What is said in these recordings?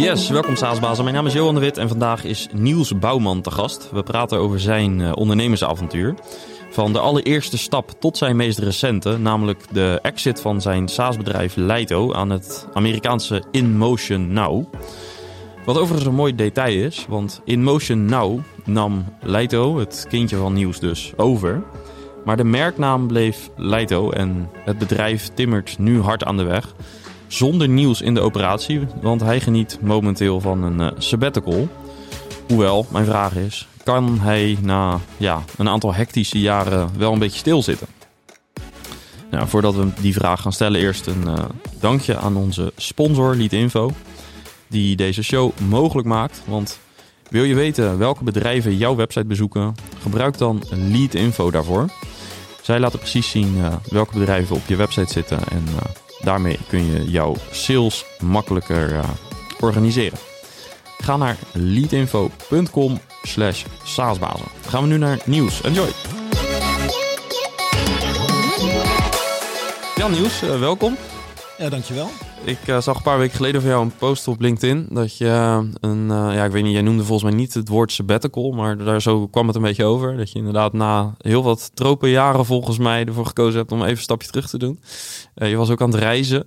Yes, welkom Saasbazen. Mijn naam is Johan de Wit en vandaag is Niels Bouwman te gast. We praten over zijn uh, ondernemersavontuur. Van de allereerste stap tot zijn meest recente, namelijk de exit van zijn SaaS-bedrijf Leito aan het Amerikaanse InMotion Now. Wat overigens een mooi detail is, want InMotion Now nam Leito, het kindje van Niels dus, over. Maar de merknaam bleef Leito en het bedrijf timmert nu hard aan de weg zonder nieuws in de operatie, want hij geniet momenteel van een uh, sabbatical. Hoewel, mijn vraag is, kan hij na ja, een aantal hectische jaren wel een beetje stilzitten? Nou, voordat we die vraag gaan stellen, eerst een uh, dankje aan onze sponsor Leadinfo, die deze show mogelijk maakt. Want wil je weten welke bedrijven jouw website bezoeken, gebruik dan Leadinfo daarvoor. Zij laten precies zien uh, welke bedrijven op je website zitten en Daarmee kun je jouw sales makkelijker uh, organiseren. Ga naar leadinfo.com slash saasbazen. Gaan we nu naar nieuws. Enjoy! Jan Nieuws, uh, welkom. Ja, dankjewel. Ik uh, zag een paar weken geleden van jou een post op LinkedIn. Dat je uh, een, uh, ja, ik weet niet, jij noemde volgens mij niet het woord sabbatical, maar daar zo kwam het een beetje over. Dat je inderdaad na heel wat tropenjaren volgens mij ervoor gekozen hebt om even een stapje terug te doen. je was ook aan het reizen.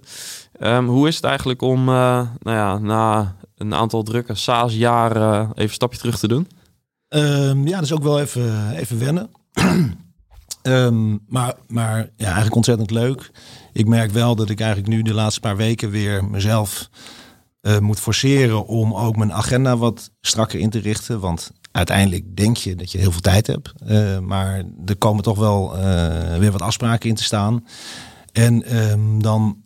Um, hoe is het eigenlijk om, nou ja, na een aantal drukke SaaS-jaren even een stapje terug te doen? Um, ja, is ook wel even, even wennen. um, maar, maar ja, eigenlijk ontzettend leuk ik merk wel dat ik eigenlijk nu de laatste paar weken weer mezelf uh, moet forceren om ook mijn agenda wat strakker in te richten. Want uiteindelijk denk je dat je heel veel tijd hebt. Uh, maar er komen toch wel uh, weer wat afspraken in te staan. En um, dan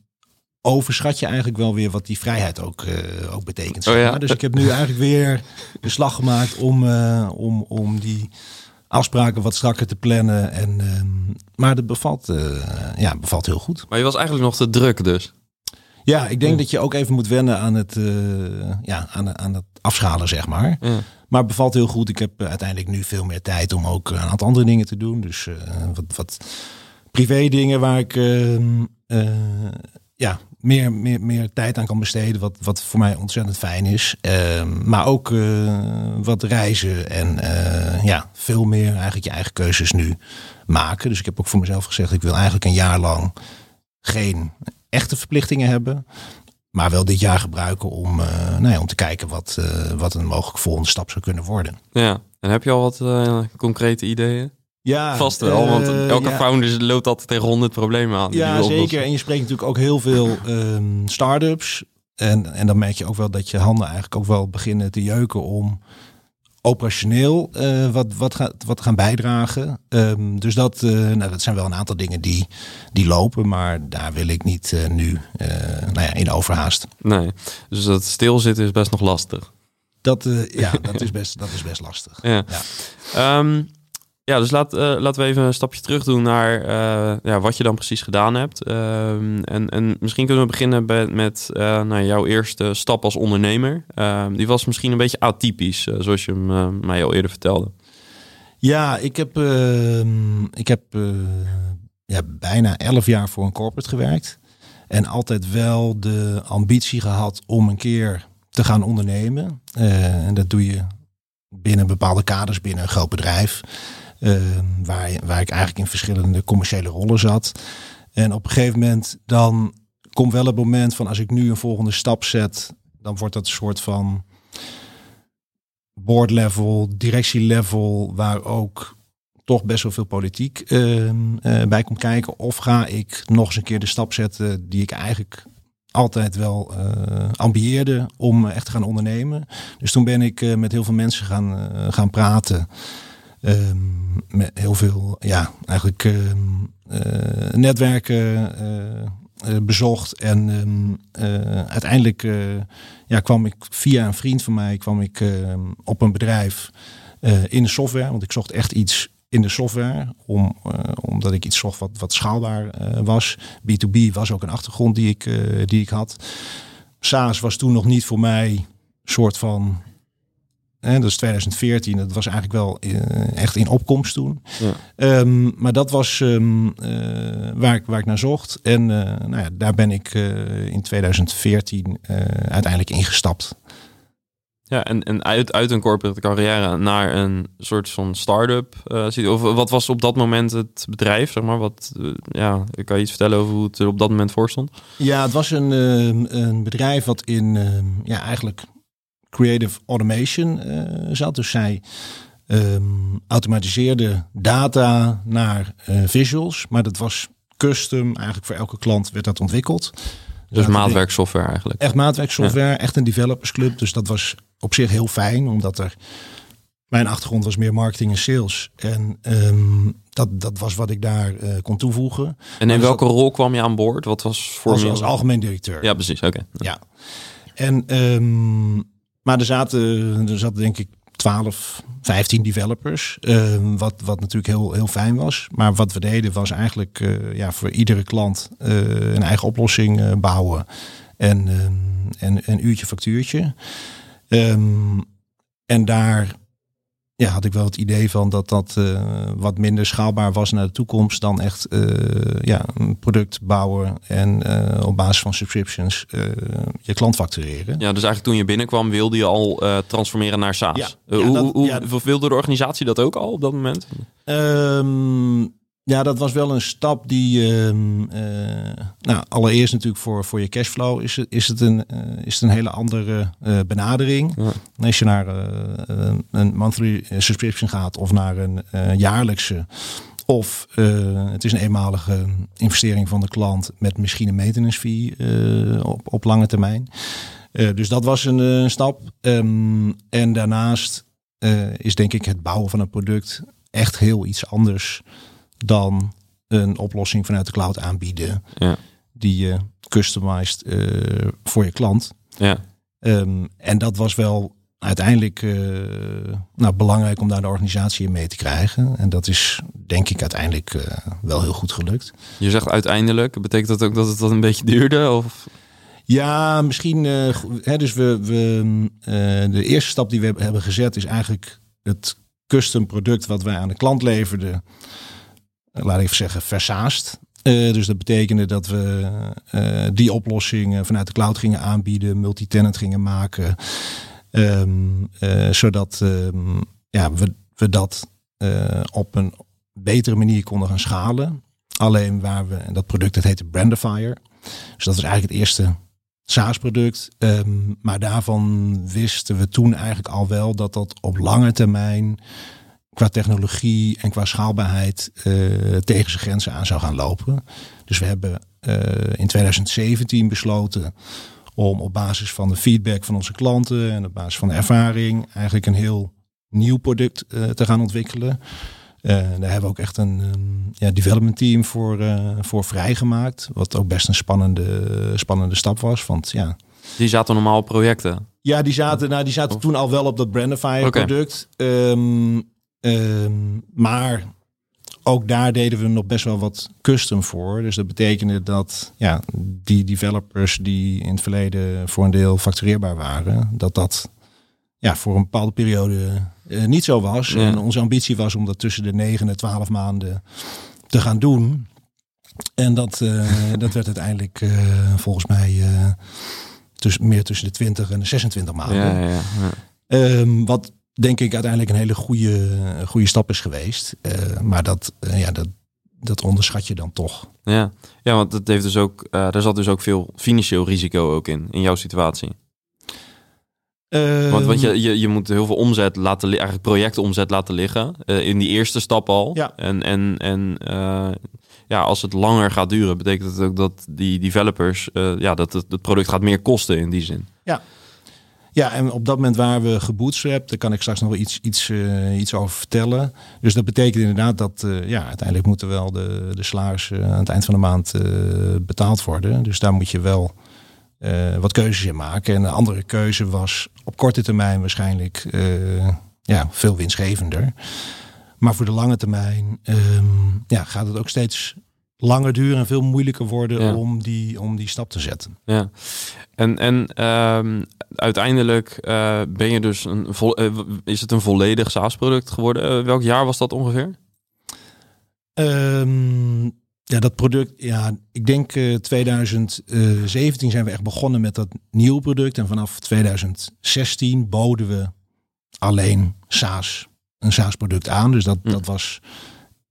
overschat je eigenlijk wel weer wat die vrijheid ook, ook betekent. Oh ja. Dus ik heb nu eigenlijk weer de slag gemaakt om, om, om die afspraken wat strakker te plannen. En, uh, maar het bevalt, uh, ja, bevalt heel goed. Maar je was eigenlijk nog te druk dus? Ja, ik denk dat je ook even moet wennen aan het, uh, ja, aan, aan het afschalen, zeg maar. Ja. Maar het bevalt heel goed. Ik heb uiteindelijk nu veel meer tijd om ook een aantal andere dingen te doen. Dus wat, wat privé dingen waar ik ehm, ja, meer, meer, meer tijd aan kan besteden. Wat, wat voor mij ontzettend fijn is. Uh, maar ook uh, wat reizen en uh, ja, veel meer eigenlijk je eigen keuzes nu maken. Dus ik heb ook voor mezelf gezegd, ik wil eigenlijk een jaar lang geen echte verplichtingen hebben. Maar wel dit jaar gebruiken om, uh, nou ja, om te kijken wat, wat een mogelijk volgende stap zou kunnen worden. Ja, en heb je al wat concrete ideeën? Ja, vast wel, want uh, elke ja. founder loopt altijd tegen honderd problemen aan. Ja, zeker. En je spreekt natuurlijk ook heel veel um, start-ups. En, en dan merk je ook wel dat je handen eigenlijk ook wel beginnen te jeuken om operationeel uh, wat, wat, gaat, wat gaan bijdragen. Um, dus dat, uh, nou, dat zijn wel een aantal dingen die, die lopen, maar daar wil ik niet uh, nu nou ja, in overhaast. Nee, dus dat stilzitten is best nog lastig. Dat, ja, dat, is best, dat is best lastig. Ja. ja. Um, ja, dus laat, uh, laten we even een stapje terug doen naar uh, ja, wat je dan precies gedaan hebt. Uh, en, en misschien kunnen we beginnen bij, met nou, jouw eerste stap als ondernemer. Ehm, die was misschien een beetje atypisch, zoals je hem mij al eerder vertelde. Ja, ik heb, ehm, ik heb ja, bijna elf jaar voor een corporate gewerkt. En altijd wel de ambitie gehad om een keer te gaan ondernemen. en dat doe je binnen bepaalde kaders, binnen een groot bedrijf. Uh, waar, waar ik eigenlijk in verschillende commerciële rollen zat. En op een gegeven moment dan komt wel het moment van als ik nu een volgende stap zet, dan wordt dat een soort van board level, directie level, waar ook toch best wel veel politiek uh, uh, bij komt kijken. Of ga ik nog eens een keer de stap zetten die ik eigenlijk altijd wel uh, ambieerde om echt te gaan ondernemen. Dus toen ben ik uh, met heel veel mensen gaan, gaan praten. Um, met heel veel, ja, eigenlijk um, netwerken bezocht. En um, uiteindelijk ja, kwam ik via een vriend van mij kwam ik op een bedrijf in de software. Want ik zocht echt iets in de software, om, omdat ik iets zocht wat, wat schaalbaar was. B2B was ook een achtergrond die ik, die ik had. SaaS was toen nog niet voor mij soort van. Hè, dat is 2014, dat was eigenlijk wel echt in opkomst toen. Ja. Um, maar dat was um, waar, ik, waar ik naar zocht. En nou ja, daar ben ik in 2014 uiteindelijk ingestapt. Ja, en, en uit, uit een corporate carrière naar een soort van start-up. Of wat was op dat moment het bedrijf? Zeg maar, wat, ja, kan je iets vertellen over hoe het er op dat moment voor stond? Ja, het was een, uh, een bedrijf wat in ja, eigenlijk creative automation zat. Dus zij um, automatiseerde data naar visuals. Maar dat was custom. Eigenlijk voor elke klant werd dat ontwikkeld. Dus maatwerksoftware eigenlijk. Echt maatwerksoftware, echt een developersclub. Dus dat was op zich heel fijn, omdat er mijn achtergrond was meer marketing en sales. En um, dat, dat was wat ik daar uh, kon toevoegen. En in welke rol kwam je aan boord? Wat was voor als, als algemeen directeur. Ja, precies. Oké. Ja. En um, maar er zaten, er zat denk ik 12, 15 developers. Uh, wat, wat natuurlijk heel, heel fijn was. Maar wat we deden was eigenlijk uh, ja, voor iedere klant uh, een eigen oplossing bouwen. En, en een uurtje factuurtje. Um, en daar ja, had ik wel het idee van dat dat uh, wat minder schaalbaar was naar de toekomst dan echt uh, ja, een product bouwen en uh, op basis van subscriptions je klant factureren. Ja, dus eigenlijk toen je binnenkwam wilde je al transformeren naar SaaS. Ja, ja, hoe, dat, hoe ja, wilde de organisatie dat ook al op dat moment? Um, ja, dat was wel een stap die. Uh, uh, nou, allereerst natuurlijk voor, voor je cashflow is het, is het, een, uh, is het een hele andere uh, benadering. Ja. Als je naar een monthly subscription gaat of naar een jaarlijkse. Of het is een eenmalige investering van de klant met misschien een maintenance fee op, op lange termijn. dus dat was een stap. Um, en daarnaast is denk ik het bouwen van een product echt heel iets anders dan een oplossing vanuit de cloud aanbieden. Ja. Die je customized uh, voor je klant. Ja. Um, en dat was wel uiteindelijk uh, nou, belangrijk om daar de organisatie in mee te krijgen. En dat is denk ik uiteindelijk uh, wel heel goed gelukt. Je zegt uiteindelijk, betekent dat ook dat het dat een beetje duurde? Of? Ja, misschien. Hè, dus we, we de eerste stap die we hebben gezet is eigenlijk het custom product wat wij aan de klant leverden laat ik even zeggen, versaast. Uh, dus dat betekende dat we uh, die oplossing vanuit de cloud gingen aanbieden, multi-tenant gingen maken. Uh, zodat um, ja, we, we dat op een betere manier konden gaan schalen. Alleen waar we, dat product dat heette Brandifier. Dus dat was eigenlijk het eerste SaaS-product. Um, maar daarvan wisten we toen eigenlijk al wel dat dat op lange termijn qua technologie en qua schaalbaarheid uh, tegen zijn grenzen aan zou gaan lopen. Dus we hebben uh, in 2017 besloten om op basis van de feedback van onze klanten en op basis van de ervaring eigenlijk een heel nieuw product uh, te gaan ontwikkelen. daar hebben we ook echt een um, ja, development team voor, voor vrijgemaakt. Wat ook best een spannende, spannende stap was. Want ja, die zaten normaal op projecten? Ja, die zaten, nou, die zaten toen al wel op dat Brandify okay. product. Um, Um, maar ook daar deden we nog best wel wat custom voor. Dus dat betekende dat ja, die developers die in het verleden voor een deel factureerbaar waren, dat dat ja, voor een bepaalde periode uh, niet zo was. Ja. En onze ambitie was om dat tussen de 9 en 12 maanden te gaan doen. En dat, uh, dat werd uiteindelijk uh, volgens mij tussen, meer tussen de 20 en de 26 maanden. Ja, ja, um, wat denk ik uiteindelijk een hele goede, goede stap is geweest. Uh, maar dat, uh, ja, dat, dat onderschat je dan toch. Ja, ja want het heeft dus ook, uh, daar zat dus ook veel financieel risico ook in, in jouw situatie. want, want je, je, je moet heel veel omzet laten eigenlijk projectomzet laten liggen. in die eerste stap al. Ja. En, en, en ja, als het langer gaat duren, betekent het ook dat die developers, ja, dat het, het product gaat meer kosten in die zin. Ja, ja, en op dat moment waren we gebootstrapped. Daar kan ik straks nog wel iets, iets, uh, iets over vertellen. Dus dat betekent inderdaad dat uh, ja, uiteindelijk moeten wel de, de salaris uh, aan het eind van de maand betaald worden. Dus daar moet je wel wat keuzes in maken. En een andere keuze was op korte termijn waarschijnlijk ja, veel winstgevender. Maar voor de lange termijn um, ja, gaat het ook steeds langer duren en veel moeilijker worden ja. om, die, om die stap te zetten. Ja, en, en um, uiteindelijk uh, ben je dus een vo uh, is het een volledig SaaS-product geworden? Uh, welk jaar was dat ongeveer? Um, Ja, dat product, ja, ik denk uh, 2017 zijn we echt begonnen met dat nieuwe product. En vanaf 2016 boden we alleen SaaS, een SaaS-product aan. Dus dat, hm. dat was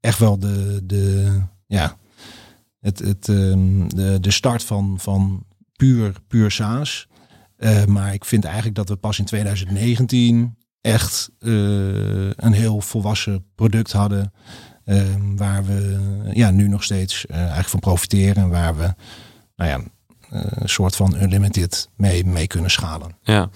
echt wel de, de, ja, het, het, um, de, de start van, van puur, puur SaaS. Uh, maar ik vind eigenlijk dat we pas in 2019 echt uh, een heel volwassen product hadden. Ehm, waar we ja, nu nog steeds uh, eigenlijk van profiteren. En waar we nou ja, een soort van unlimited mee, mee kunnen schalen. Ja.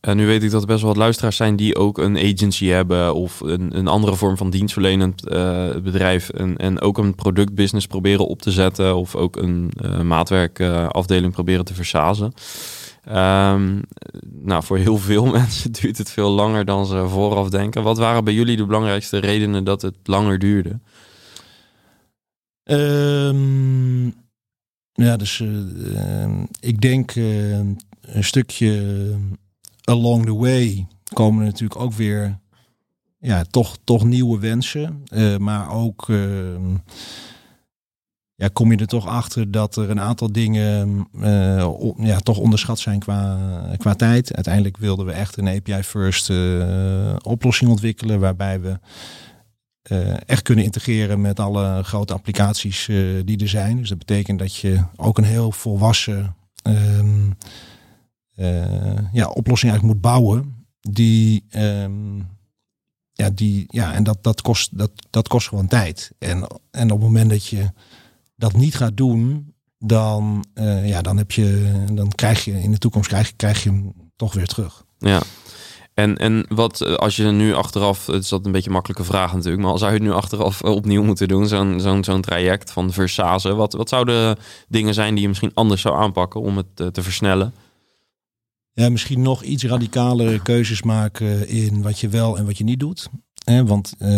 En nu weet ik dat er best wel wat luisteraars zijn die ook een agency hebben of een, een andere vorm van dienstverlenend uh, bedrijf en, en ook een productbusiness proberen op te zetten of ook een uh, maatwerkafdeling proberen te versazen. Um, nou, voor heel veel mensen duurt het veel langer dan ze vooraf denken. Wat waren bij jullie de belangrijkste redenen dat het langer duurde? Um, ja, dus uh, ik denk een stukje along the way komen natuurlijk ook weer ja, toch, toch nieuwe wensen. Uh, maar ook uh, ja, kom je er toch achter dat er een aantal dingen uh, ja, toch onderschat zijn qua, qua tijd. Uiteindelijk wilden we echt een API-first oplossing ontwikkelen waarbij we echt kunnen integreren met alle grote applicaties die er zijn. Dus dat betekent dat je ook een heel volwassen ehm, ja, oplossing eigenlijk moet bouwen. Die, um, ja, die, ja, en dat, dat, kost, dat, dat kost gewoon tijd. En, en op het moment dat je dat niet gaat doen, dan, uh, ja, dan, heb je, dan krijg je in de toekomst krijg, krijg je hem toch weer terug. Ja. En, en wat eh, als je nu achteraf, het is dat een beetje makkelijke vraag natuurlijk, maar zou je het nu achteraf opnieuw moeten doen, zo'n zo'n zo'n traject van versazen, wat, wat zouden dingen zijn die je misschien anders zou aanpakken om het te versnellen? Ja, misschien nog iets radicalere keuzes maken in wat je wel en wat je niet doet. Hè, want uh,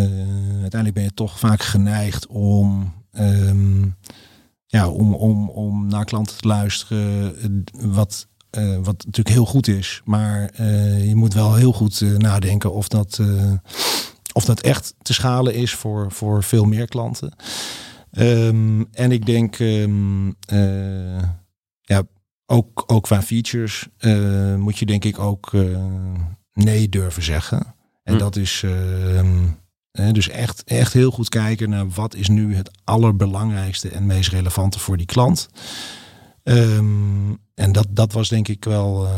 uiteindelijk ben je toch vaak geneigd om, um, ja, om, om, om naar klanten te luisteren. Wat, wat natuurlijk heel goed is. Maar je moet wel heel goed nadenken of dat, of dat echt te schalen is voor, voor veel meer klanten. Um, en ik denk, ja, ook, ook qua features uh, moet je denk ik ook uh, nee durven zeggen. En hm. dat is uh, dus echt, echt heel goed kijken naar wat is nu het allerbelangrijkste en meest relevante voor die klant. Um, en dat, dat was denk ik wel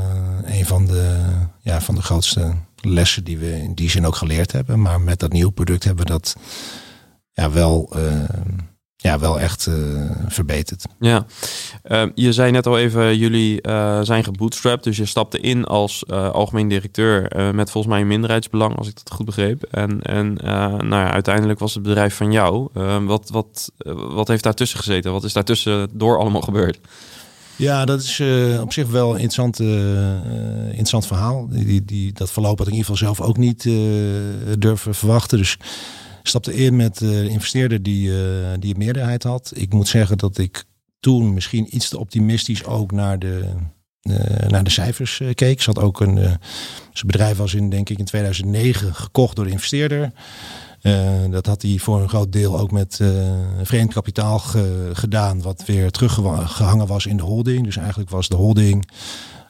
een van de, ja, van de grootste lessen die we in die zin ook geleerd hebben. Maar met dat nieuwe product hebben we dat ja, wel ja, wel echt uh, verbeterd. Ja, uh, je zei net al even, jullie uh, zijn gebootstrapped. Dus je stapte in als algemeen directeur met volgens mij een minderheidsbelang, als ik dat goed begreep. En, en nou ja, uiteindelijk was het bedrijf van jou. wat, wat, wat heeft daartussen gezeten? Wat is daartussen door allemaal gebeurd? Ja, dat is op zich wel een interessant, interessant verhaal. Die, die, dat verloop had ik in ieder geval zelf ook niet durven verwachten. Dus stapte in met eh, de investeerder die, uh, die een meerderheid had. Ik moet zeggen dat ik toen misschien iets te optimistisch ook naar de, uh, naar de cijfers keek. Ze had ook een, zijn bedrijf was in, denk ik, in 2009 gekocht door de investeerder. dat had hij voor een groot deel ook met vreemd kapitaal gedaan, wat weer teruggehangen was in de holding. Dus eigenlijk was de holding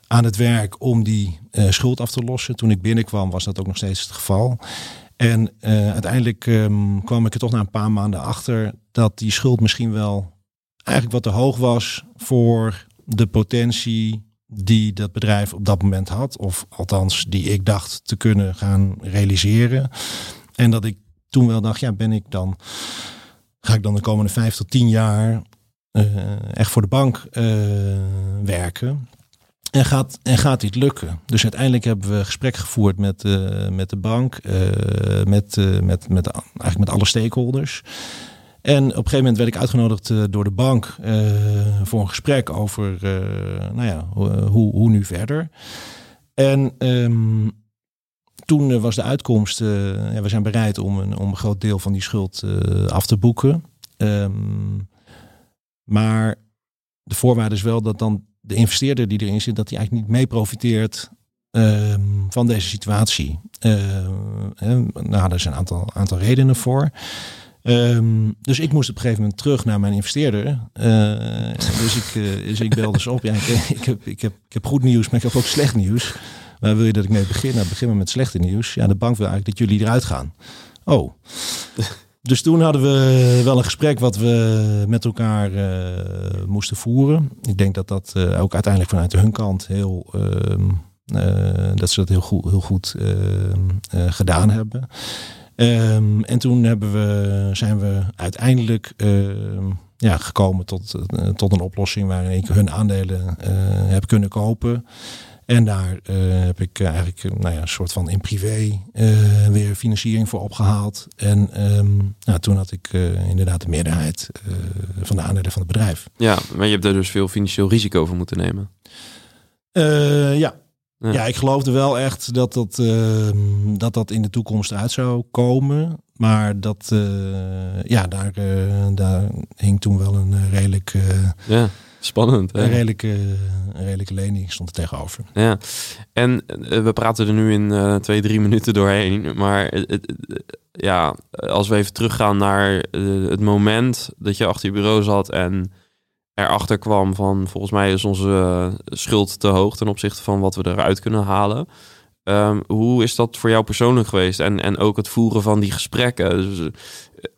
aan het werk om die schuld af te lossen. Toen ik binnenkwam was dat ook nog steeds het geval. En uh, uiteindelijk um, kwam ik er toch na een paar maanden achter dat die schuld misschien wel eigenlijk wat te hoog was voor de potentie die dat bedrijf op dat moment had. Of althans, die ik dacht te kunnen gaan realiseren. En dat ik toen wel dacht, ja, ben ik dan, ga ik dan de komende vijf tot tien jaar uh, echt voor de bank uh, werken? En gaat, en gaat dit lukken? Dus uiteindelijk hebben we gesprek gevoerd met, uh, met de bank, uh, met, uh, met, met, eigenlijk met alle stakeholders. En op een gegeven moment werd ik uitgenodigd door de bank voor een gesprek over nou ja, hoe, hoe nu verder. En um, toen was de uitkomst, ja, we zijn bereid om een, om een groot deel van die schuld af te boeken. Um, maar de voorwaarde is wel dat dan de investeerder die erin zit, dat hij eigenlijk niet mee profiteert uh, van deze situatie. Uh, nou, er zijn een aantal, aantal redenen voor. Ehm, dus ik moest op een gegeven moment terug naar mijn investeerder. Uh, dus, ik, uh, dus ik belde ze op. Ja, ik, heb, ik, heb, ik heb goed nieuws, maar ik heb ook slecht nieuws. Waar wil je dat ik mee begin? Nou, beginnen we met slechte nieuws. Ja, de bank wil eigenlijk dat jullie eruit gaan. Oh. Dus toen hadden we wel een gesprek wat we met elkaar uh, moesten voeren. Ik denk dat dat uh, ook uiteindelijk vanuit hun kant heel, uh, dat ze dat heel goed, heel goed ehm, gedaan hebben. Um, en toen hebben we, zijn we uiteindelijk ehm, ja, gekomen tot, tot een oplossing waarin ik hun aandelen heb kunnen kopen. En daar uh, heb ik eigenlijk nou ja, een soort van in privé uh, weer financiering voor opgehaald. En um, nou, toen had ik uh, inderdaad de meerderheid van de aandelen van het bedrijf. Ja, maar je hebt er dus veel financieel risico voor moeten nemen. ja. ja. Ja. ik geloofde wel echt dat dat, ehm, dat dat in de toekomst uit zou komen. Maar dat, ja, daar, daar hing toen wel een redelijk... ja Spannend. Hè? Een redelijke, een redelijke lening stond er tegenover. Ja, en eh, we praten er nu in uh, twee, drie minuten doorheen. Maar ja, als we even teruggaan naar eh, het moment dat je achter je bureau zat en erachter kwam van volgens mij is onze schuld te hoog ten opzichte van wat we eruit kunnen halen. Um, hoe is dat voor jou persoonlijk geweest? En, en ook het voeren van die gesprekken. Dus,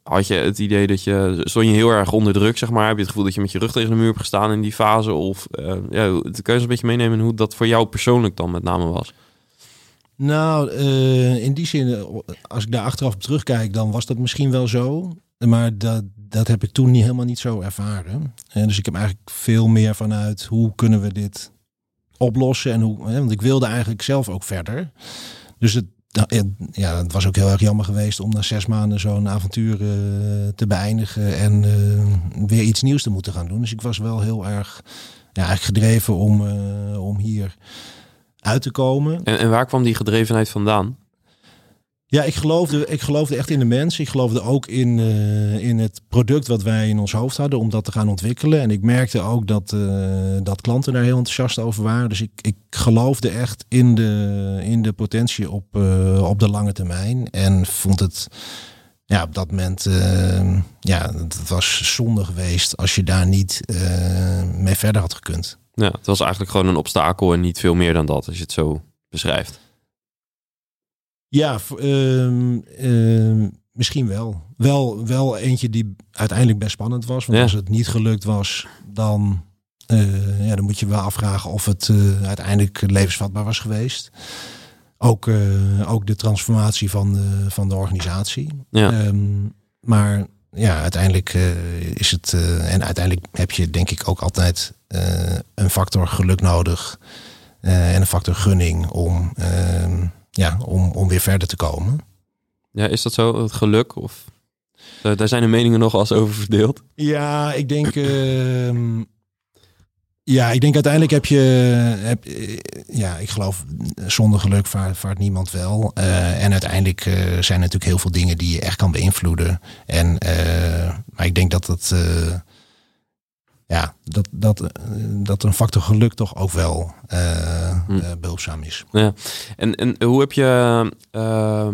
had je het idee dat je, stond je heel erg onder druk, zeg maar? Heb je het gevoel dat je met je rug tegen de muur hebt gestaan in die fase? Of uh, ja, kun je eens een beetje meenemen hoe dat voor jou persoonlijk dan met name was? Nou, uh, in die zin, als ik daar achteraf terugkijk, dan was dat misschien wel zo. Maar dat, dat heb ik toen niet, helemaal niet zo ervaren. En dus ik heb eigenlijk veel meer vanuit hoe kunnen we dit oplossen. En hoe, want ik wilde eigenlijk zelf ook verder. Dus het, ja, het was ook heel erg jammer geweest om na zes maanden zo'n avontuur uh, te beëindigen en uh, weer iets nieuws te moeten gaan doen. Dus ik was wel heel erg ja, gedreven om, uh, om hier uit te komen. En, en waar kwam die gedrevenheid vandaan? Ja, ik geloofde, ik geloofde echt in de mensen. Ik geloofde ook in, uh, in het product wat wij in ons hoofd hadden om dat te gaan ontwikkelen. En ik merkte ook dat, uh, dat klanten daar heel enthousiast over waren. Dus ik, ik geloofde echt in de, in de potentie op, uh, op de lange termijn. En vond het ja, op dat moment, ja, het was zonde geweest als je daar niet mee verder had gekund. Ja, het was eigenlijk gewoon een obstakel en niet veel meer dan dat, als je het zo beschrijft. Ja, um, um, misschien wel. wel. Wel eentje die uiteindelijk best spannend was. Want ja. als het niet gelukt was, dan, uh, ja, dan moet je wel afvragen of het uh, uiteindelijk levensvatbaar was geweest. Ook, uh, ook de transformatie van de, van de organisatie. Ja. Um, maar ja, uiteindelijk is het. en uiteindelijk heb je denk ik ook altijd een factor geluk nodig. en een factor gunning om ja, om, om weer verder te komen. Ja, is dat zo, het geluk? Of daar zijn de meningen nog als over verdeeld? Ja, ik denk. Uh, ja, ik denk uiteindelijk heb je. Heb, ja, ik geloof zonder geluk vaart, vaart niemand wel. Uh, en uiteindelijk uh, zijn er natuurlijk heel veel dingen die je echt kan beïnvloeden. En, uh, maar ik denk dat het ja, dat, dat, dat een factor geluk toch ook wel uh, hm. behulpzaam is. Ja. En, en hoe heb je uh,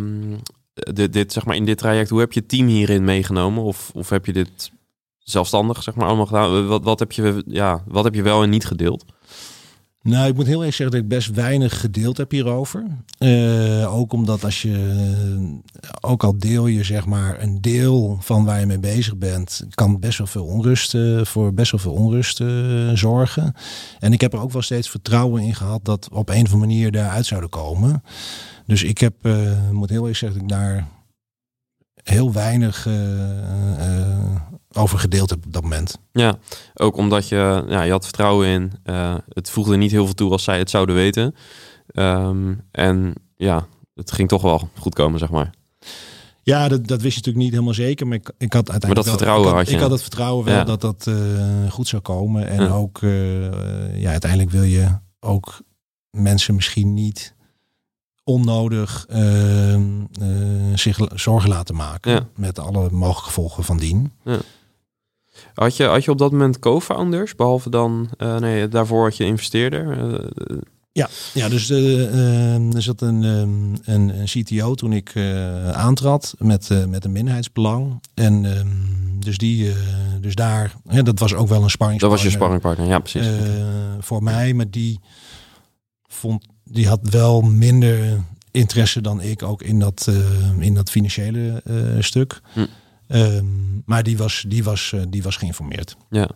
dit, dit, zeg maar, in dit traject, hoe heb je team hierin meegenomen? Of, of heb je dit zelfstandig, zeg maar, allemaal gedaan? Wat, wat, heb je, ja, wat heb je wel en niet gedeeld? Nou, ik moet heel erg zeggen dat ik best weinig gedeeld heb hierover. Uh, ook omdat als je, ook al deel je zeg maar een deel van waar je mee bezig bent, kan best wel veel onrust, uh, voor best wel veel onrust uh, zorgen. En ik heb er ook wel steeds vertrouwen in gehad dat op een of andere manier daaruit zouden komen. Dus ik heb, moet heel erg zeggen dat ik daar heel weinig over gedeeld heb op dat moment. Ja, ook omdat je, ja, je had vertrouwen in. Uh, het voegde niet heel veel toe als zij het zouden weten. Um, en ja, het ging toch wel goed komen, zeg maar. Ja, dat, dat wist je natuurlijk niet helemaal zeker. Maar ik, ik had uiteindelijk. Maar dat wel, vertrouwen ik had, je. Ik had het vertrouwen wel ja. dat dat uh, goed zou komen. En ja. ook, uh, ja, uiteindelijk wil je ook mensen misschien niet onnodig uh, zich zorgen laten maken. Ja. Met alle mogelijke gevolgen van dien. Had je, had je op dat moment co-founders, behalve dan, uh, nee, daarvoor had je investeerder? Uh, Ja, ja dus uh, er zat een, um, een, een, CTO toen ik aantrad met, met een minderheidsbelang. En um, dus, die, dus daar, ja, dat was ook wel een sparringspartner. Dat was je sparringpartner, ja precies. voor mij, maar die, vond, die had wel minder interesse dan ik ook in dat, in dat financiële stuk. Hm. Ehm, maar die was, die, was, uh, die was geïnformeerd. Ja,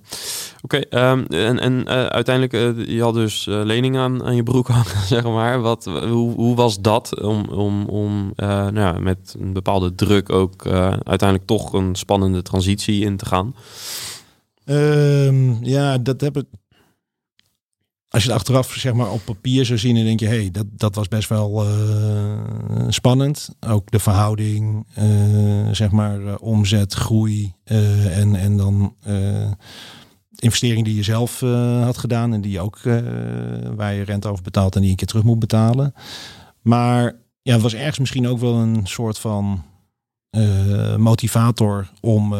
oké. Ehm, en en uh, uiteindelijk, uh, je had dus leningen aan, aan je broek hangen, zeg maar. Wat, hoe, hoe was dat om, om, om nou ja, met een bepaalde druk ook uiteindelijk toch een spannende transitie in te gaan? Um, ja, dat heb ik als je het achteraf zeg maar, op papier zou zien, dan denk je, hé, hey, dat, dat was best wel uh, spannend. Ook de verhouding, uh, zeg maar, uh, omzet, groei en, en dan investering die je zelf had gedaan en die je ook, waar je rente over betaalt en die je een keer terug moet betalen. Maar ja, het was ergens misschien ook wel een soort van motivator om,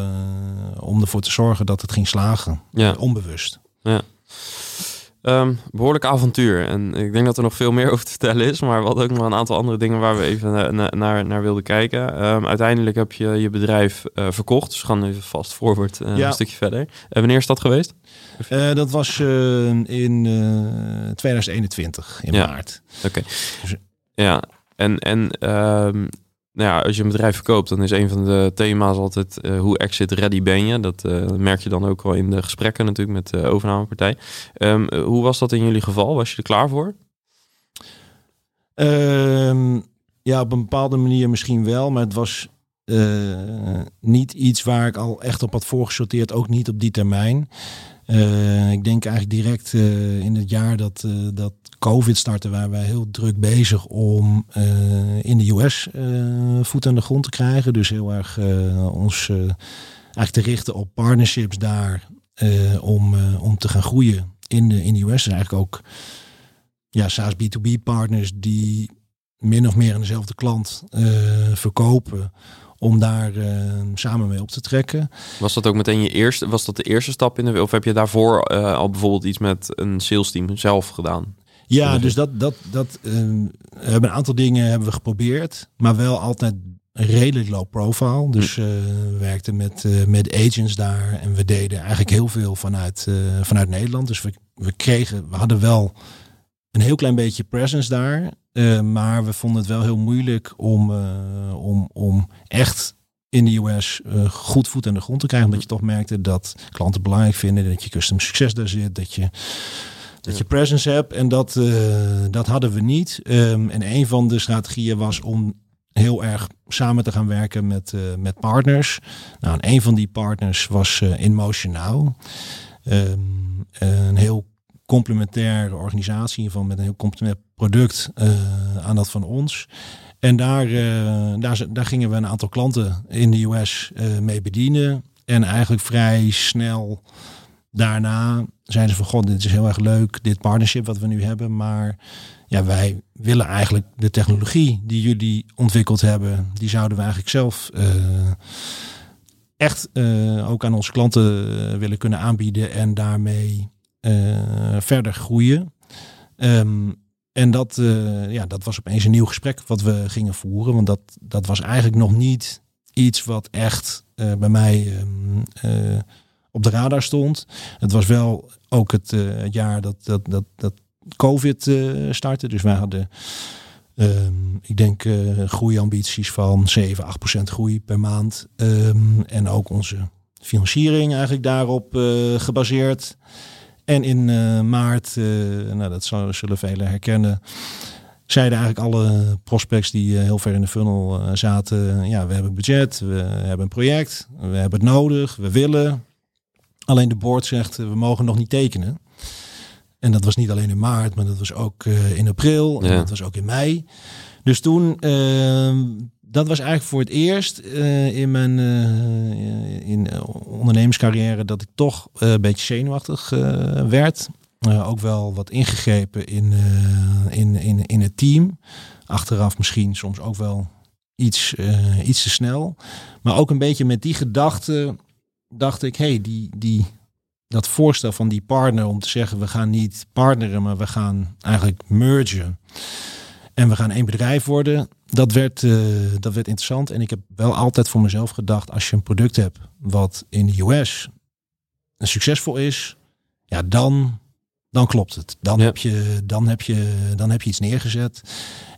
om ervoor te zorgen dat het ging slagen. Ja. onbewust. Ja. Um, behoorlijk avontuur. En ik denk dat er nog veel meer over te vertellen is. Maar we hadden ook nog een aantal andere dingen waar we even naar, naar wilden kijken. Um, uiteindelijk heb je je bedrijf uh, verkocht. Dus we gaan even vast uh, ja. een stukje verder. En wanneer is dat geweest? Uh, dat was in 2021, in ja. maart. Oké. Dus, ja, en, en um, nou ja, als je een bedrijf verkoopt, dan is een van de thema's altijd uh, hoe exit ready ben je. Dat uh, merk je dan ook wel in de gesprekken natuurlijk met de overnamepartij. Um, hoe was dat in jullie geval? Was je er klaar voor? Um, ja, op een bepaalde manier misschien wel, maar het was niet iets waar ik al echt op had voorgesorteerd, ook niet op die termijn. Ik denk eigenlijk direct in het jaar dat, dat COVID starten waren wij heel druk bezig om in de US eh, voet aan de grond te krijgen. Dus heel erg ons eigenlijk te richten op partnerships daar om, om te gaan groeien in de, in de US. En eigenlijk ook ja, SaaS B2B partners die min of meer aan dezelfde klant verkopen om daar samen mee op te trekken. Was dat ook meteen je eerste, was dat de eerste stap in de of heb je daarvoor al bijvoorbeeld iets met een sales team zelf gedaan? Ja, dus dat, dat, dat uh, hebben een aantal dingen hebben we geprobeerd, maar wel altijd redelijk low profile. Dus uh, we werkten met, uh, met agents daar en we deden eigenlijk heel veel vanuit, vanuit Nederland. Dus we, we kregen, we hadden wel een heel klein beetje presence daar, maar we vonden het wel heel moeilijk om, om, om echt in de US goed voet aan de grond te krijgen. Omdat je toch merkte dat klanten belangrijk vinden, dat je custom succes daar zit, dat je dat je presence hebt. En dat, dat hadden we niet. Um, en een van de strategieën was om heel erg samen te gaan werken met, met partners. Nou, en een van die partners was InMotion Now. Um, een heel complementaire organisatie van met een heel complementair product aan dat van ons. En daar, daar, daar gingen we een aantal klanten in de US mee bedienen. En eigenlijk vrij snel daarna zijn ze van, god, dit is heel erg leuk, dit partnership wat we nu hebben. Maar ja, wij willen eigenlijk de technologie die jullie ontwikkeld hebben, die zouden we eigenlijk zelf echt ook aan onze klanten willen kunnen aanbieden en daarmee verder groeien. Um, en dat, ja, dat was opeens een nieuw gesprek wat we gingen voeren. Want dat, dat was eigenlijk nog niet iets wat echt bij mij um, op de radar stond. Het was wel ook het, jaar dat, dat, dat, dat COVID startte. Dus wij hadden, um, ik denk, uh, groeiambities van 7, 8 procent groei per maand. En ook onze financiering eigenlijk daarop gebaseerd. En in maart, nou dat zullen velen herkennen, zeiden eigenlijk alle prospects die heel ver in de funnel zaten: ja, we hebben budget, we hebben een project, we hebben het nodig, we willen. Alleen de board zegt, we mogen nog niet tekenen. En dat was niet alleen in maart, maar dat was ook in april. En dat was ook in mei. Dus toen, uh, dat was eigenlijk voor het eerst uh, in mijn in, ondernemerscarrière dat ik toch een beetje zenuwachtig werd. ook wel wat ingegrepen in, in, in, in het team. Achteraf misschien soms ook wel iets, iets te snel. Maar ook een beetje met die gedachte dacht ik, hey, die, die dat voorstel van die partner om te zeggen we gaan niet partneren, maar we gaan eigenlijk mergen. En we gaan één bedrijf worden. Dat werd, uh, dat werd interessant. En ik heb wel altijd voor mezelf gedacht, als je een product hebt wat in de US succesvol is, ja, dan, dan klopt het. Dan, heb je, dan, heb je, dan heb je iets neergezet.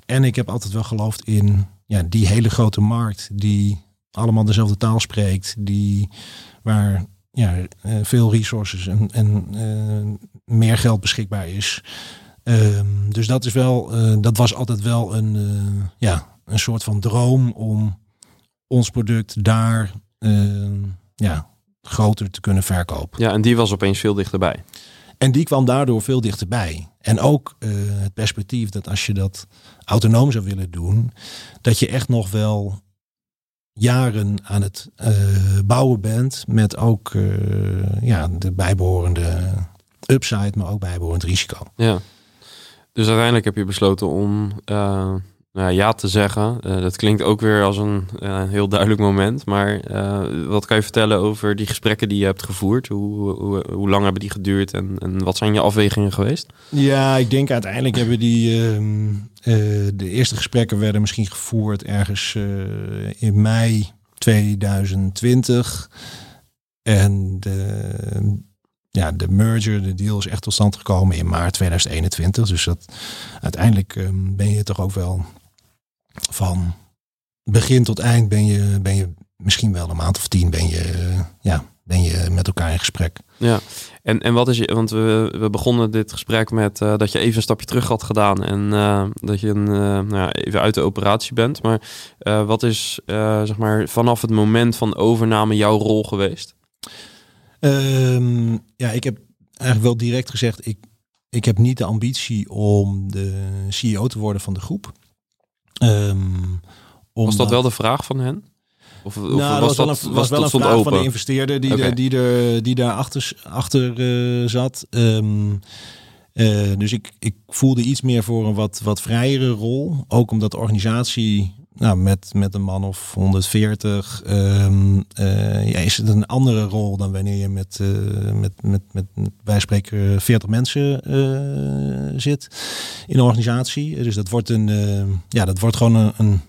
En ik heb altijd wel geloofd in ja, die hele grote markt die allemaal dezelfde taal spreekt, die waar ja, eh, veel resources en, en uh, meer geld beschikbaar is. Ehm, dus dat is wel, uh, dat was altijd wel een, ja, een soort van droom om ons product daar ja, groter te kunnen verkopen. Ja, en die was opeens veel dichterbij. En die kwam daardoor veel dichterbij. En ook het perspectief dat als je dat autonoom zou willen doen, dat je echt nog wel jaren aan het bouwen bent. Met ook ja, de bijbehorende upside, maar ook bijbehorend risico. Ja. Dus uiteindelijk heb je besloten om uh, nou, ja te zeggen. Uh, dat klinkt ook weer als een uh, heel duidelijk moment. Maar wat kan je vertellen over die gesprekken die je hebt gevoerd? Hoe, hoe, hoe lang hebben die geduurd en, en, wat zijn je afwegingen geweest? Ja, ik denk uiteindelijk hebben die. Ehm, de eerste gesprekken werden misschien gevoerd ergens in mei 2020. En de, ja, de merger, de deal is echt tot stand gekomen in maart 2021. Dus dat uiteindelijk um, ben je toch ook wel van begin tot eind ben je, ben je misschien wel een maand of tien ben je, ja, ben je met elkaar in gesprek. Ja, en, en wat is je, want we, we begonnen dit gesprek met uh, dat je even een stapje terug had gedaan en uh, dat je een, uh, nou ja, even uit de operatie bent. Maar wat is zeg maar vanaf het moment van overname jouw rol geweest? Um, ja, ik heb eigenlijk wel direct gezegd, ik, ik heb niet de ambitie om de CEO te worden van de groep. Um, was dat wel de vraag van hen? Of, of nou, was, dat, was wel een, was wel een vraag open? van de investeerder die, okay. de, die, er, die daar achter, achter uh, zat. Um, uh, dus ik, ik voelde iets meer voor een wat, wat vrijere rol. Ook omdat de organisatie nou, met, met een man of 140 um, uh, ja, is het een andere rol dan wanneer je met, uh, met, met, met, met wij spreken 40 mensen zit in een organisatie. Dus dat wordt een ja, dat wordt gewoon een, een,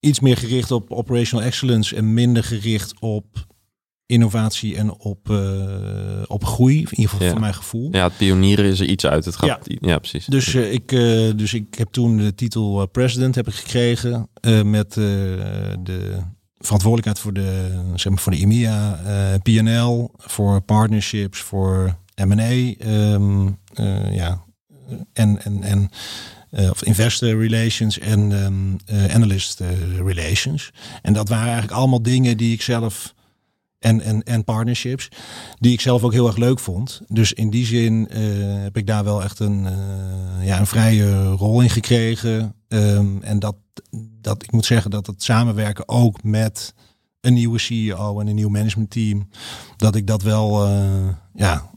iets meer gericht op operational excellence en minder gericht op innovatie en op, uh, op groei. In ieder geval ja. voor mijn gevoel. Ja, het pionieren is er iets uit. Het gaat, ja. ja precies. Dus, uh, ik, uh, dus ik heb toen de titel president heb ik gekregen met de verantwoordelijkheid voor de, zeg maar, voor de EMEA, PNL, voor partnerships, voor M&A, um, ja, en, en, en of investor relations en um, analyst relations. En dat waren eigenlijk allemaal dingen die ik zelf en, en, en partnerships, die ik zelf ook heel erg leuk vond. Dus in die zin uh, heb ik daar wel echt een, uh, ja, een vrije rol in gekregen. Um, en dat, dat, ik moet zeggen dat het samenwerken ook met een nieuwe CEO en een nieuw managementteam, dat ik dat wel, uh, ja,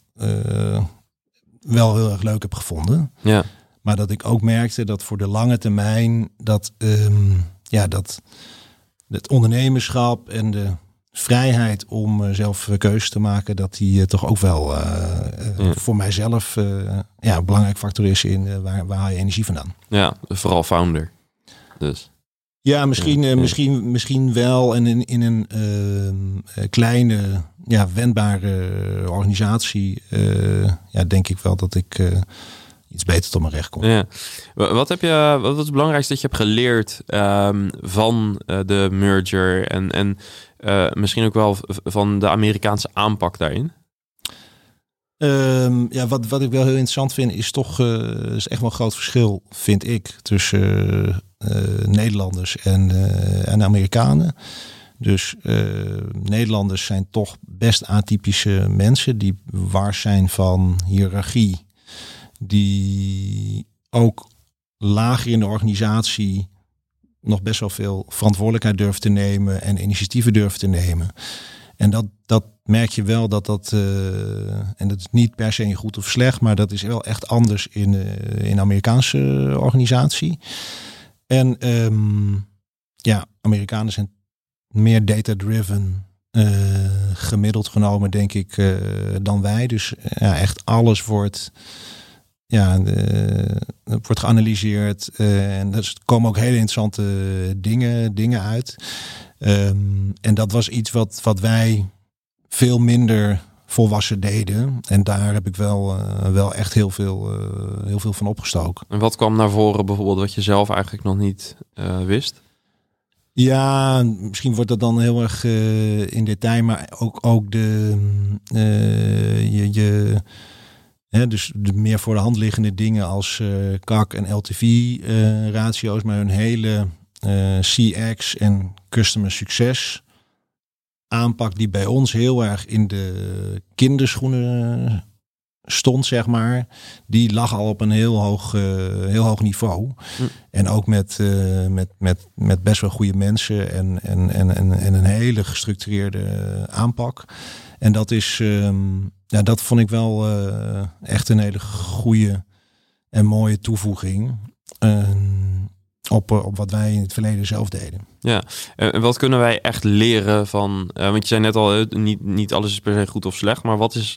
wel heel erg leuk heb gevonden. Ja. Maar dat ik ook merkte dat voor de lange termijn, dat, um, ja, dat het ondernemerschap en de vrijheid om uh, zelf keuzes te maken, dat die uh, toch ook wel ja. voor mijzelf ja, een belangrijk factor is in waar, waar haal je energie vandaan. Ja, vooral founder. Dus. Ja, misschien, ja, misschien, misschien wel. En in, in een ehm, kleine, ja, wendbare organisatie, ja, denk ik wel dat ik iets beter tot mijn recht kom. Ja. Wat heb je, wat was het belangrijkste dat je hebt geleerd um, van de merger en, en uh, misschien ook wel van de Amerikaanse aanpak daarin? Um, ja, wat, wat ik wel heel interessant vind, is toch uh, is echt wel een groot verschil, vind ik, tussen uh, Nederlanders en, en Amerikanen. Dus Nederlanders zijn toch best atypische mensen die waar zijn van hiërarchie, die ook lager in de organisatie nog best wel veel verantwoordelijkheid durft te nemen en initiatieven durft te nemen. En dat, dat merk je wel dat dat, uh, en dat is niet per se goed of slecht, maar dat is wel echt anders in, uh, in Amerikaanse organisatie. En um, ja, Amerikanen zijn meer data-driven gemiddeld genomen, denk ik, dan wij. Dus ja, echt alles wordt ja, de, wordt geanalyseerd. en er komen ook hele interessante dingen, dingen uit. Ehm, en dat was iets wat, wat wij veel minder volwassen deden. En daar heb ik wel, uh, wel echt heel veel, uh, heel veel van opgestoken. En wat kwam naar voren bijvoorbeeld wat je zelf eigenlijk nog niet uh, wist? Ja, misschien wordt dat dan heel erg in detail, maar ook, ook de, je, je dus de meer voor de hand liggende dingen als CAC en LTV-ratio's, maar hun hele CX en customer succes aanpak die bij ons heel erg in de kinderschoenen stond, zeg maar, die lag al op een heel hoog, uh, heel hoog niveau. Hm. En ook met, uh, met, met, met best wel goede mensen en, en, en, en, en een hele gestructureerde aanpak. En dat is, um, ja, dat vond ik wel uh, echt een hele goede en mooie toevoeging. op, op wat wij in het verleden zelf deden. Ja, en wat kunnen wij echt leren van, uh, want je zei net al, niet, niet alles is per se goed of slecht, maar wat is,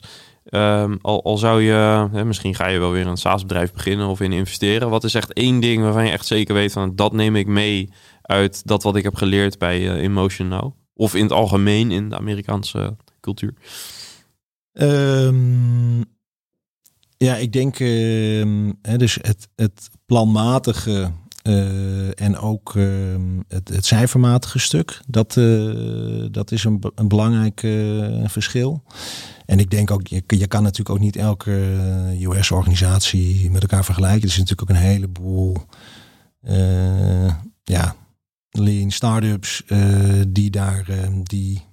um, al, al zou je, hè, misschien ga je wel weer een SaaS-bedrijf beginnen of in investeren, wat is echt één ding waarvan je echt zeker weet van, dat neem ik mee uit dat wat ik heb geleerd bij Emotion Now? Of in het algemeen in de Amerikaanse cultuur? Um, ja, ik denk, uh, hè, dus het, het planmatige uh, en ook uh, het, cijfermatige stuk, dat, uh, dat is een, een belangrijk verschil. En ik denk ook, je, je kan natuurlijk ook niet elke US-organisatie met elkaar vergelijken. Er is natuurlijk ook een heleboel ja, lean startups die daar die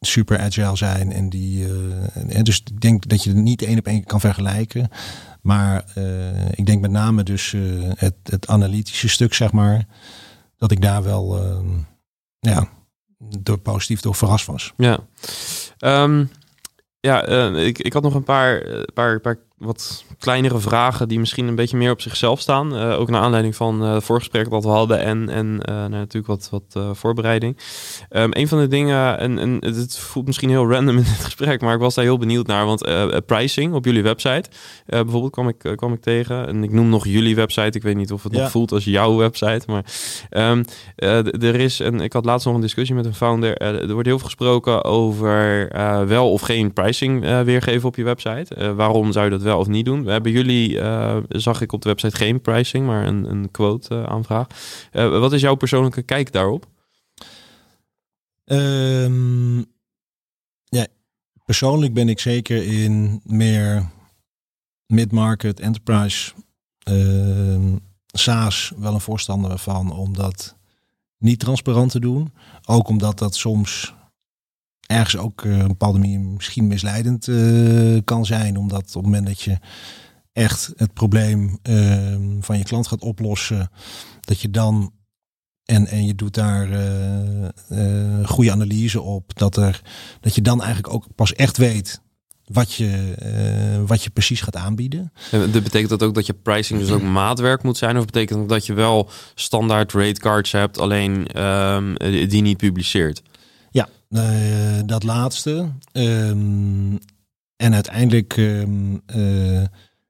super agile zijn en die. en dus ik denk dat je het niet één op één kan vergelijken. Maar uh, ik denk met name dus uh, het, het analytische stuk, zeg maar, dat ik daar wel ja, door positief door verrast was. Ja, um, ja ik, ik had nog een paar, paar, paar wat kleinere vragen die misschien een beetje meer op zichzelf staan. Uh, ook naar aanleiding van uh, het voorgesprek dat we hadden en, en uh, nou, natuurlijk wat, wat voorbereiding. Um, een van de dingen, en, en het voelt misschien heel random in dit gesprek, maar ik was daar heel benieuwd naar. Want pricing op jullie website, bijvoorbeeld kwam ik, kwam ik tegen. En ik noem nog jullie website. Ik weet niet of het nog voelt als jouw website. Maar um, er is, en ik had laatst nog een discussie met een founder. er wordt heel veel gesproken over wel of geen pricing weergeven op je website. waarom zou je dat wel of niet doen. We hebben jullie, uh, zag ik op de website, geen pricing, maar een, een quote uh, aanvraag. Uh, wat is jouw persoonlijke kijk daarop? Um, ja, persoonlijk ben ik zeker in meer mid-market, enterprise, uh, SaaS wel een voorstander van om dat niet transparant te doen. Ook omdat dat soms ergens ook uh, een bepaalde manier misschien misleidend uh, kan zijn. Omdat op het moment dat je echt het probleem uh, van je klant gaat oplossen, dat je dan en, en je doet daar uh, goede analyse op, dat, er, dat je dan eigenlijk ook pas echt weet wat je, wat je precies gaat aanbieden. En dat betekent dat ook dat je pricing dus ook maatwerk moet zijn? Of betekent dat dat je wel standaard rate cards hebt, alleen ehm, die niet publiceert? Uh, dat laatste. Um, en uiteindelijk um, uh,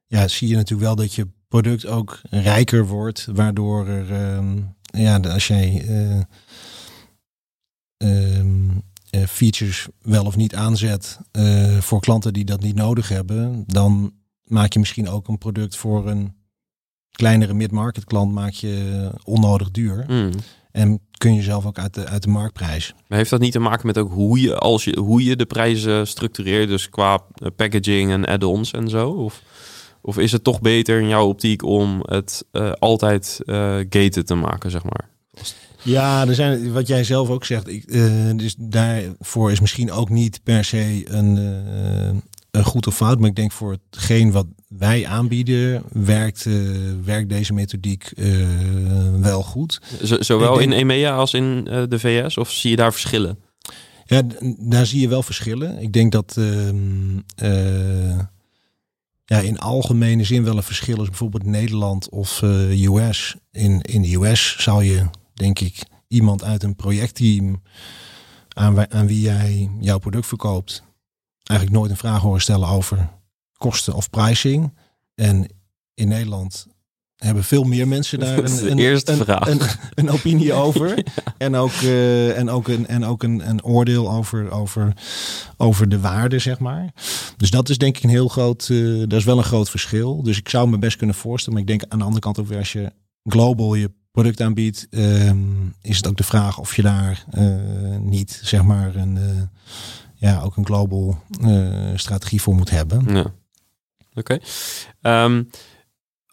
ja, zie je natuurlijk wel dat je product ook rijker wordt, waardoor er, um, ja, als jij uh, features wel of niet aanzet voor klanten die dat niet nodig hebben, dan maak je misschien ook een product voor een kleinere mid-market klant maak je onnodig duur. Mm. En kun je zelf ook uit de, uit de marktprijs. Maar heeft dat niet te maken met ook hoe je, als je, hoe je de prijzen structureert? Dus qua eh, packaging en add-ons en zo? Of, of is het toch beter in jouw optiek om het uh, altijd uh, gated te maken, zeg maar? Ja, er zijn, wat jij zelf ook zegt, ik, uh, dus daarvoor is misschien ook niet per se een, een goed of fout. Maar ik denk voor hetgeen wat wij aanbieden, werkt, uh, werkt deze methodiek uh, wel goed. zowel in EMEA als in uh, de VS? Of zie je daar verschillen? Ja, daar zie je wel verschillen. Ik denk dat ehm, ja, in algemene zin wel een verschil is. Bijvoorbeeld Nederland of US. In, in de US zou je, denk ik, iemand uit een projectteam aan, aan wie jij jouw product verkoopt, eigenlijk nooit een vraag horen stellen over kosten of pricing. En in Nederland hebben veel meer mensen daar een, een, eerste een, vraag. een, een opinie over. En ook, eh, en ook, een, en ook een, een oordeel over, over, over de waarde, zeg maar. Dus dat is denk ik een heel groot, eh, dat is wel een groot verschil. Dus ik zou me best kunnen voorstellen. Maar ik denk aan de andere kant ook weer als je global je product aanbiedt, ehm, is het ook de vraag of je daar eh, niet, zeg maar, een, ja, ook een global strategie voor moet hebben. Ja. Oké. Ehm,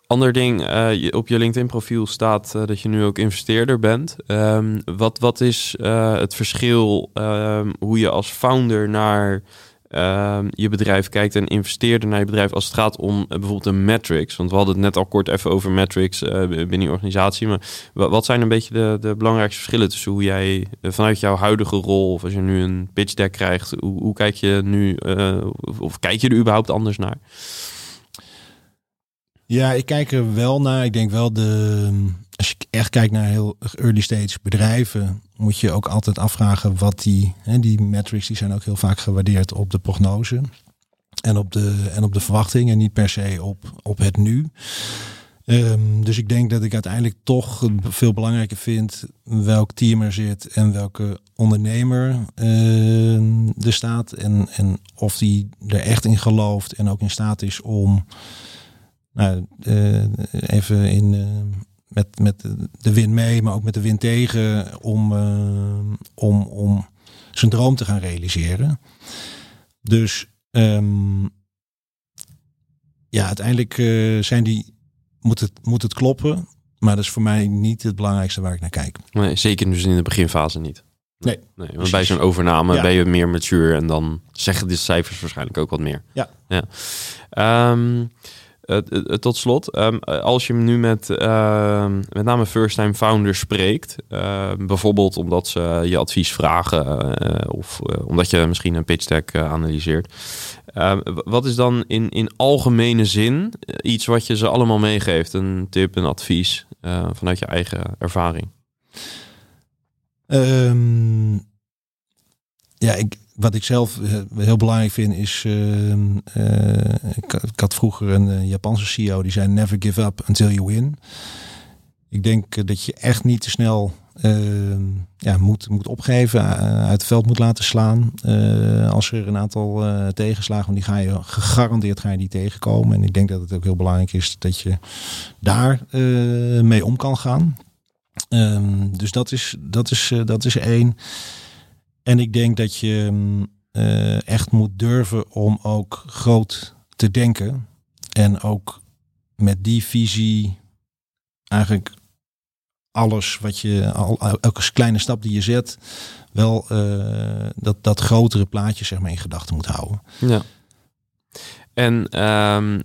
ander ding, eh, op je LinkedIn profiel staat eh, dat je nu ook investeerder bent. Ehm, wat, wat is eh, het verschil ehm, hoe je als founder naar je bedrijf kijkt en investeerder naar je bedrijf als het gaat om bijvoorbeeld een metrics? Want we hadden het net al kort even over metrics binnen je organisatie. Maar wa- wat zijn een beetje de, de belangrijkste verschillen tussen hoe jij vanuit jouw huidige rol, of als je nu een pitch deck krijgt, hoe, hoe kijk je nu, of kijk je er überhaupt anders naar? Ja, ik kijk er wel naar. Ik denk wel de. Als je echt kijkt naar heel early stage bedrijven, moet je ook altijd afvragen wat die. Hè, die metrics die zijn ook heel vaak gewaardeerd op de prognose. En op de, en op de verwachting en niet per se op, op het nu. Ehm, dus ik denk dat ik uiteindelijk toch veel belangrijker vind welk team er zit en welke ondernemer ehm, er staat. En, en of die er echt in gelooft en ook in staat is om nou, eh, even in, eh, met, met de wind mee, maar ook met de wind tegen, om, eh, om, om zijn droom te gaan realiseren. Dus ehm, ja, uiteindelijk zijn die, moet, het, moet het kloppen, maar dat is voor mij niet het belangrijkste waar ik naar kijk. Nee, zeker dus in de beginfase niet. Nee, nee want bij zo'n overname Ja. ben je meer mature en dan zeggen de cijfers waarschijnlijk ook wat meer. Ja. ja. Ehm, eh, eh, tot slot, ehm, eh, als je nu met ehm, met name first-time founders spreekt, ehm, bijvoorbeeld omdat ze je advies vragen eh, of eh, omdat je misschien een pitch deck eh, analyseert, wat is dan in, in algemene zin eh, iets wat je ze allemaal meegeeft? Een tip, een advies eh, vanuit je eigen ervaring? Ja, ik, wat ik zelf eh, heel belangrijk vind is. ehm, eh, ik, had vroeger een eh, Japanse CEO die zei: Never give up until you win. Ik denk dat je echt niet te snel ehm, ja, moet, moet opgeven, uit het veld moet laten slaan. Als er een aantal tegenslagen, want die ga je gegarandeerd ga je die tegenkomen. En ik denk dat het ook heel belangrijk is dat je daar mee om kan gaan. Ehm, dus dat is, dat, is, dat is één. En ik denk dat je mm, eh, echt moet durven om ook groot te denken. En ook met die visie eigenlijk alles wat je, al, elke kleine stap die je zet, wel eh, dat, dat grotere plaatje zeg maar in gedachten moet houden. Ja. En ehm,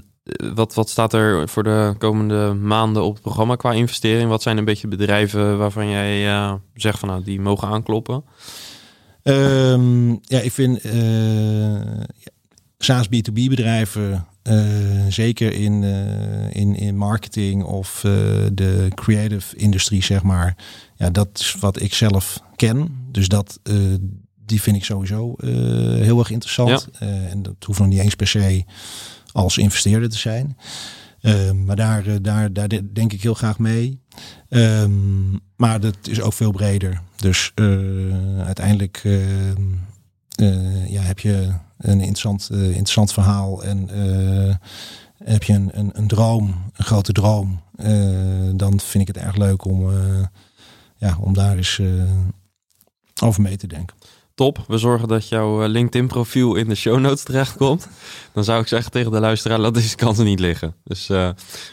wat, wat staat er voor de komende maanden op het programma qua investering? Wat zijn een beetje bedrijven waarvan jij eh, zegt van nou, die mogen aankloppen? Ehm, ja, ik vind eh SaaS B2B bedrijven, eh, zeker in, eh, in, in marketing of de creative industrie, zeg maar. Ja, dat is wat ik zelf ken. Dus dat, die vind ik sowieso heel erg interessant. En dat hoeft nog niet eens per se als investeerder te zijn. Ehm, maar daar, daar, daar de- denk ik heel graag mee. Ehm, maar dat is ook veel breder. Dus eh, uiteindelijk ehm, eh, ja, heb je een interessant, eh, interessant verhaal en heb je een, een, een droom, een grote droom, dan vind ik het erg leuk om, ja, om daar eens over mee te denken. Top. We zorgen dat jouw eh, LinkedIn profiel in de show notes terechtkomt. Dan zou ik zeggen tegen de luisteraar, laat deze kansen niet liggen. Dus eh,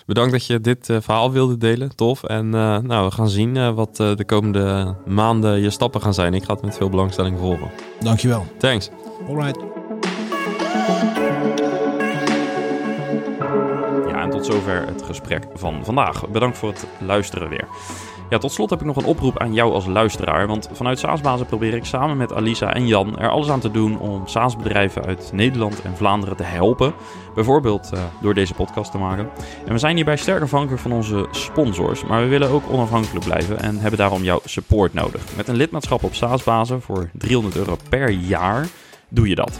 bedankt dat je dit eh, verhaal wilde delen. Tof. En eh, nou, we gaan zien eh, wat de komende maanden je stappen gaan zijn. Ik ga het met veel belangstelling volgen. Dankjewel. Thanks. Alright. Ja, en tot zover het gesprek van vandaag. Bedankt voor het luisteren weer. Ja, tot slot heb ik nog een oproep aan jou als luisteraar. Want vanuit SaaSbazen probeer ik samen met Alisa en Jan er alles aan te doen om SaaS-bedrijven uit Nederland en Vlaanderen te helpen. Bijvoorbeeld uh, door deze podcast te maken. En we zijn hierbij sterk afhankelijk van onze sponsors. Maar we willen ook onafhankelijk blijven en hebben daarom jouw support nodig. Met een lidmaatschap op SaaSbazen voor 300 euro per jaar doe je dat.